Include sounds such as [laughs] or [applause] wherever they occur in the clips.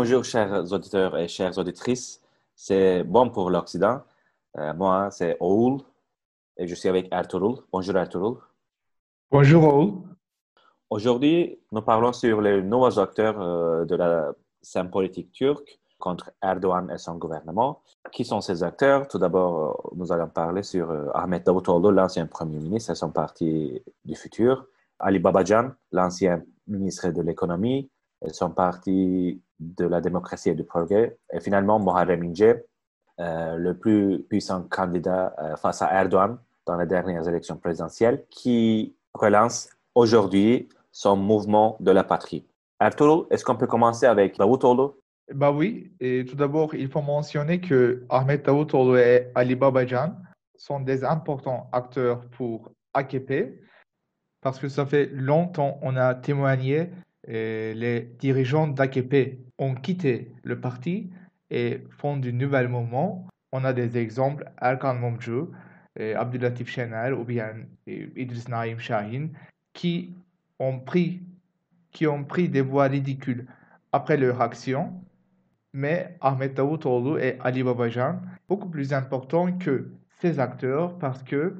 Bonjour, chers auditeurs et chères auditrices. C'est bon pour l'Occident. Euh, moi, c'est Oul et je suis avec Ertuğrul. Bonjour, Ertuğrul. Bonjour, Oul. Aujourd'hui, nous parlons sur les nouveaux acteurs euh, de la scène politique turque contre Erdogan et son gouvernement. Qui sont ces acteurs? Tout d'abord, euh, nous allons parler sur Ahmet Davutoğlu, l'ancien Premier ministre et son parti du futur. Ali Babacan, l'ancien ministre de l'économie et son parti de la démocratie et du progrès. Et finalement, Muharrem Ince, le plus puissant candidat euh, face à Erdogan dans les dernières élections présidentielles, qui relance aujourd'hui son mouvement de la patrie. Ertuğrul, est-ce qu'on peut commencer avec Davutoğlu Bah oui, et tout d'abord, il faut mentionner que Ahmet Davutoğlu et Ali Babacan sont des importants acteurs pour AKP, parce que ça fait longtemps on a témoigné les dirigeants d'AKP ont quitté le parti et font du nouvel mouvement. On a des exemples, Erkan Momcu, Abdulatif Şener ou bien Idris Naim Shahin, qui ont pris, qui ont pris des voies ridicules après leur action. Mais Ahmet Davutoğlu et Ali Babajan, beaucoup plus importants que ces acteurs parce que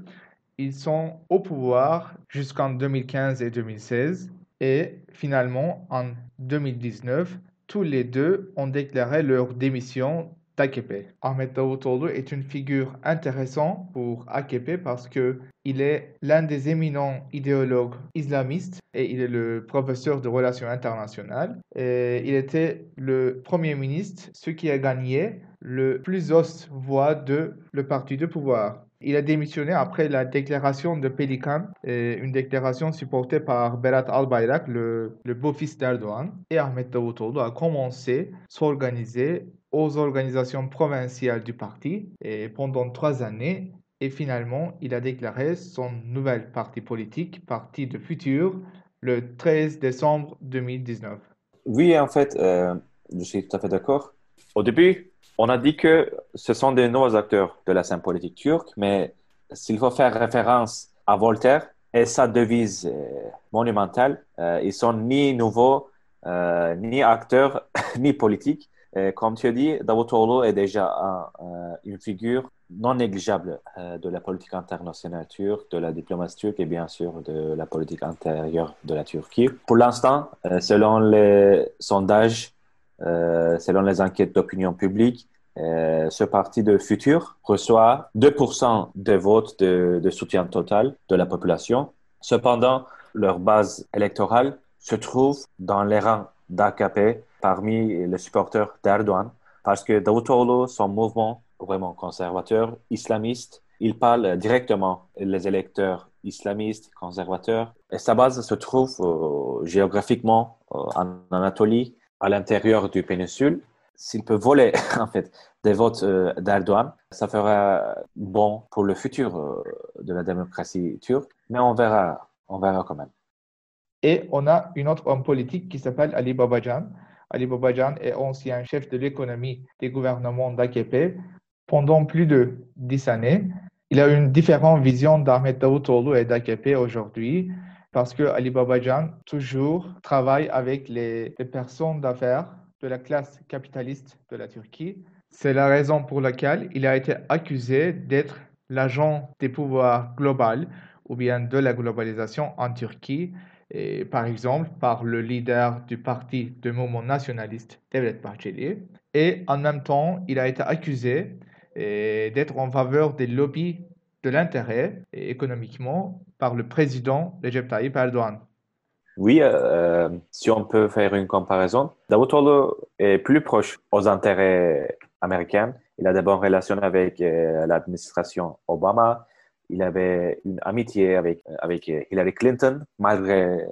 ils sont au pouvoir jusqu'en 2015 et 2016 et finalement, en 2019, tous les deux ont déclaré leur démission d'AKP. Ahmet Davutoğlu est une figure intéressante pour AKP parce que il est l'un des éminents idéologues islamistes et il est le professeur de relations internationales. Et il était le premier ministre, ce qui a gagné le plus haute voix de le parti de pouvoir. Il a démissionné après la déclaration de Pelikan, une déclaration supportée par Berat Albayrak, le, le beau-fils d'Erdogan. Et Ahmet Davutoğlu a commencé à s'organiser aux organisations provinciales du parti pendant trois années. Et finalement, il a déclaré son nouvel parti politique, Parti de Futur, le 13 décembre 2019. Oui, en fait, euh, je suis tout à fait d'accord. Au début, on a dit que ce sont des nouveaux acteurs de la scène politique turque, mais s'il faut faire référence à Voltaire et sa devise euh, monumentale, euh, ils sont ni nouveaux, euh, ni acteurs, [laughs] ni politiques. comme tu as dit, Davutoğlu est déjà une figure non négligeable de la politique internationale turque, de la diplomatie turque et bien sûr de la politique intérieure de la Turquie. Pour l'instant, selon les sondages, selon les enquêtes d'opinion publique, euh, ce parti de futur reçoit 2% des votes de, de, soutien total de la population. Cependant, leur base électorale se trouve dans les rangs d'AKP parmi les supporters d'Erdogan parce que Davutoğlu, son mouvement vraiment conservateur, islamiste, il parle directement les électeurs islamistes, conservateurs. Et sa base se trouve euh, géographiquement en Anatolie à l'intérieur du péninsule, s'il peut voler [laughs] en fait des votes euh, ça fera bon pour le futur euh, de la démocratie turque, mais on verra, on verra quand même. Et on a une autre homme politique qui s'appelle Ali Babajan. Ali Babajan est ancien chef de l'économie des gouvernements d'AKP pendant plus de dix années. Il a une différente vision d'Ahmet Davutoğlu et d'AKP aujourd'hui parce que Ali Babajan toujours travaille avec les, personnes d'affaires de la classe capitaliste de la Turquie. C'est la raison pour laquelle il a été accusé d'être l'agent des pouvoirs globaux ou bien de la globalisation en Turquie, par exemple par le leader du parti de mouvement nationaliste, Devlet Bahçeli. Et en même temps, il a été accusé d'être en faveur des lobbies de l'intérêt économiquement par le président Recep Tayyip Erdogan. Oui, euh, si on peut faire une comparaison, Davutoğlu est plus proche aux intérêts américains. Il a de bonnes relations avec euh, l'administration Obama. Il avait une amitié avec, Hillary Clinton, malgré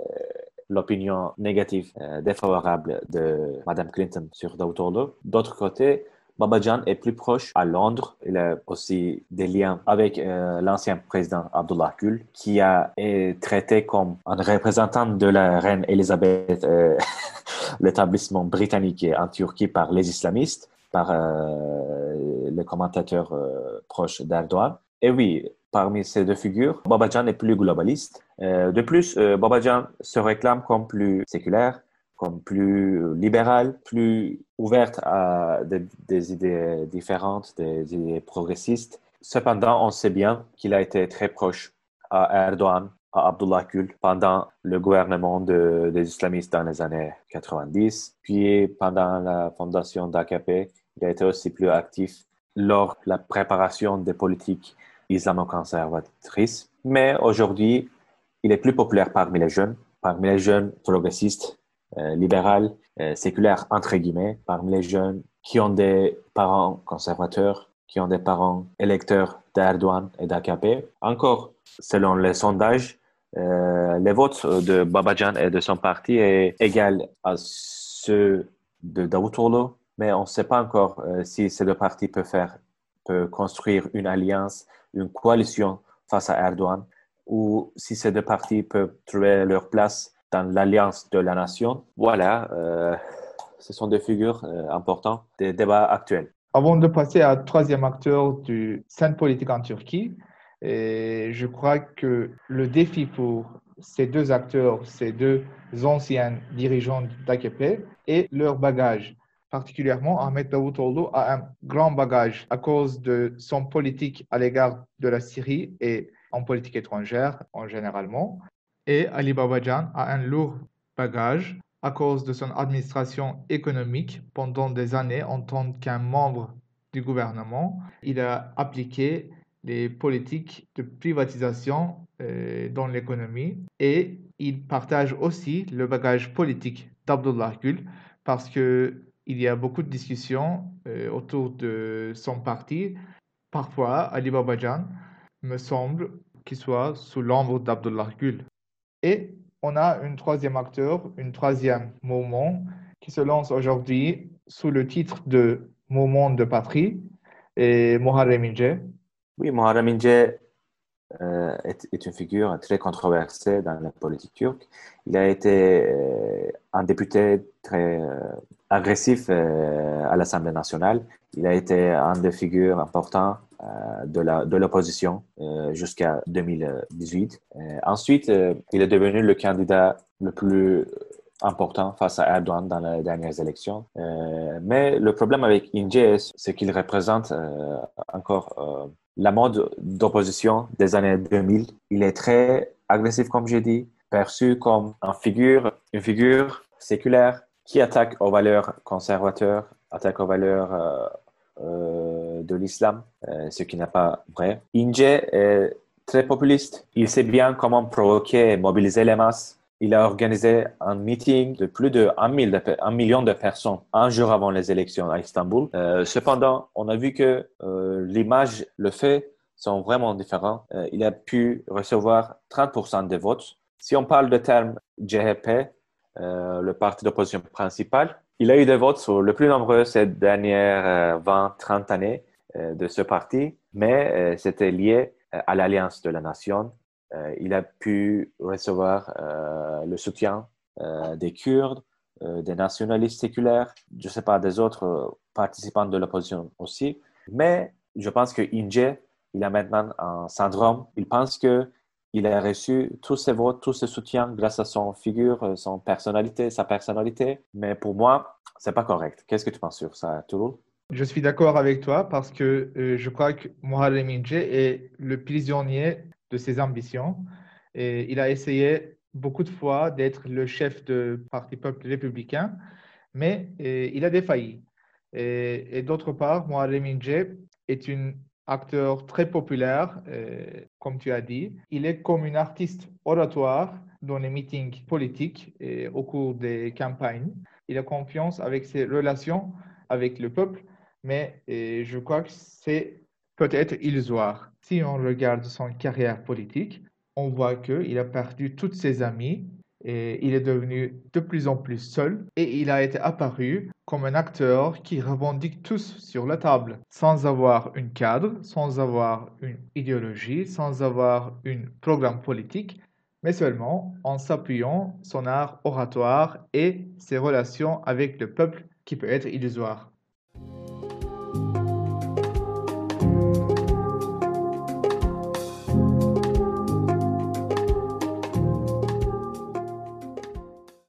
l'opinion négative, euh, défavorable de Madame Clinton sur Davutoğlu. D'autre côté, Babajan est plus proche à Londres. Il a aussi des liens avec euh, l'ancien président Abdullah Gül, qui a été traité comme un représentant de la reine Elisabeth, euh, [laughs] l'établissement britannique en Turquie par les islamistes, par euh, les commentateurs proches d'Erdogan. Et oui, parmi ces deux figures, Babajan est plus globaliste. de plus, Babajan se réclame comme plus séculaire, comme plus libéral, plus ouverte à des, idées différentes, des idées progressistes. Cependant, on sait bien qu'il a été très proche à Erdogan, à Abdullah Gül pendant le gouvernement des islamistes dans les années 90. Puis pendant la fondation d'AKP, il a été aussi plus actif lors de la préparation des politiques islamo-conservatrices. Mais aujourd'hui, il est plus populaire parmi les jeunes, parmi les jeunes progressistes, euh, libéraux, euh, séculaires, entre guillemets, parmi les jeunes qui ont des parents conservateurs, qui ont des parents électeurs d'Erdogan et d'AKP. Encore, selon les sondages, euh, les votes de Babajan et de son parti est égal à ceux de Davutoglu, mais on ne sait pas encore si ces deux partis peuvent construire une alliance, une coalition face à Erdogan, ou si ces deux partis peuvent trouver leur place dans l'alliance de la nation. Voilà, euh, ce sont des figures importantes des débats actuels. Avant de passer à troisième acteur du scène politique en Turquie, je crois que le défi pour ces deux acteurs, ces deux anciens dirigeants d'AKP est leur bagage. Particulièrement, Ahmet Davutoğlu a un grand bagage à cause de son politique à l'égard de la Syrie et en politique étrangère en généralement. Et Ali Babajan a un lourd bagage à cause de son administration économique pendant des années en tant qu'un membre du gouvernement. Il a appliqué les politiques de privatisation euh, dans l'économie et il partage aussi le bagage politique d'Abdullah Gül parce que il y a beaucoup de discussions euh, autour de son parti. Parfois, Ali Babajan me semble qu'il soit sous l'ombre d'Abdullah Gül. Et on a un troisième acteur, un troisième moment qui se lance aujourd'hui sous le titre de Moment de patrie et Muharrem Ince. Oui, Muharrem Ince euh, est, une figure très controversée dans la politique turque. Il a été euh, un député très euh, agressif à l'Assemblée nationale. Il a été un des figures importantes de l'opposition de jusqu'à 2018. ensuite, il est devenu le candidat le plus important face à Erdogan dans les dernières élections. mais le problème avec Ince, c'est qu'il représente encore la mode d'opposition des années 2000. Il est très agressif, comme j'ai dit, perçu comme une figure, une figure séculaire qui attaque aux valeurs conservateurs, attaque aux valeurs euh, euh, de l'islam, euh, ce qui n'est pas vrai. Inge est très populiste. Il sait bien comment provoquer et mobiliser les masses il a organisé un meeting de plus de 1, million de personnes un jour avant les élections à Istanbul. Euh, cependant, on a vu que euh, l'image, le fait sont vraiment différents. Il a pu recevoir 30% des votes. Si on parle de terme GHP, le parti d'opposition principal, il a eu des votes sur le plus nombreux ces dernières 20-30 années de ce parti, mais c'était lié à l'Alliance de la Nation euh, il a pu recevoir euh, le soutien euh, des Kurdes, des nationalistes séculaires, je ne sais pas, des autres participants de l'opposition aussi. Mais je pense que Inge, il a maintenant un syndrome. Il pense que il a reçu tous ses votes, tous ses soutiens grâce à son figure, son personnalité, sa personnalité. Mais pour moi, c'est pas correct. Qu'est-ce que tu penses sur ça, Toulouse Je suis d'accord avec toi parce que je crois que Muharrem Ince est le prisonnier de ses ambitions. Et il a essayé beaucoup de fois d'être le chef du Parti Peuple républicain, mais il a défailli. Et, d'autre part, Muharrem Ince est un acteur très populaire, comme tu as dit. Il est comme un artiste oratoire dans les meetings politiques et au cours des campagnes. Il a confiance avec ses relations avec le peuple, mais je crois que c'est peut-être illusoire. Si on regarde son carrière politique, on voit qu'il a perdu toutes ses amis et il est devenu de plus en plus seul et il a été apparu comme un acteur qui revendique tous sur la table sans avoir un cadre, sans avoir une idéologie, sans avoir un programme politique, mais seulement en s'appuyant son art oratoire et ses relations avec le peuple qui peut être illusoire.